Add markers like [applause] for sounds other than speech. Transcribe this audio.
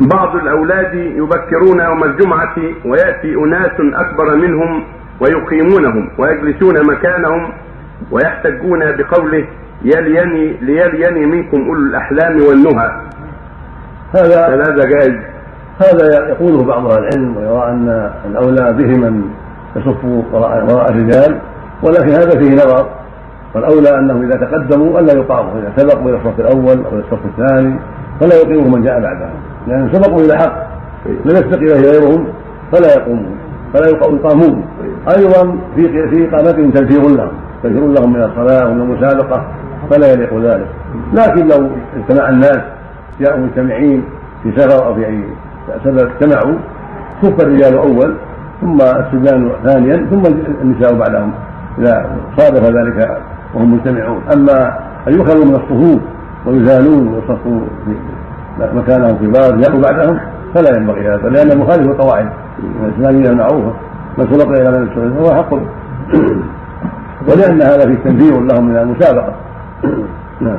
بعض الأولاد يبكرون يوم الجمعة ويأتي أناس أكبر منهم ويقيمونهم ويجلسون مكانهم ويحتجون بقوله يليني ليليني منكم أولو الأحلام والنهى. هذا هذا جائز. هذا يقوله بعض أهل العلم ويرى أن الأولى بهم أن يصفوا وراء, الرجال ولكن هذا فيه نظر. فالاولى أنهم إذا تقدموا ألا يقاموا إذا سبقوا إلى الصف الأول أو إلى الصف الثاني. فلا يقيمهم من جاء بعدهم لأن سبقوا إلى حق. لم يسبق اليه غيرهم فلا يقومون. فلا يقامون. أيضا في في إقامتهم تنفير لهم. تنفير لهم من الصلاة ومن المسابقة. فلا يليق ذلك. لكن لو اجتمع الناس جاءوا مجتمعين في سفر أو في أي سبب اجتمعوا صف الرجال أول ثم الصبيان ثانيا ثم النساء بعدهم. إذا صادف ذلك وهم مجتمعون. أما أن يخلوا من الصفوف ويزالون ويصفوا في مكانهم كبار جاءوا بعدهم فلا ينبغي هذا لأن مخالف القواعد. الاسلاميه المعروفة من سبق إلى من هو حق. [coughs] ولأن هذا فيه تنفير لهم من المسابقة. نعم.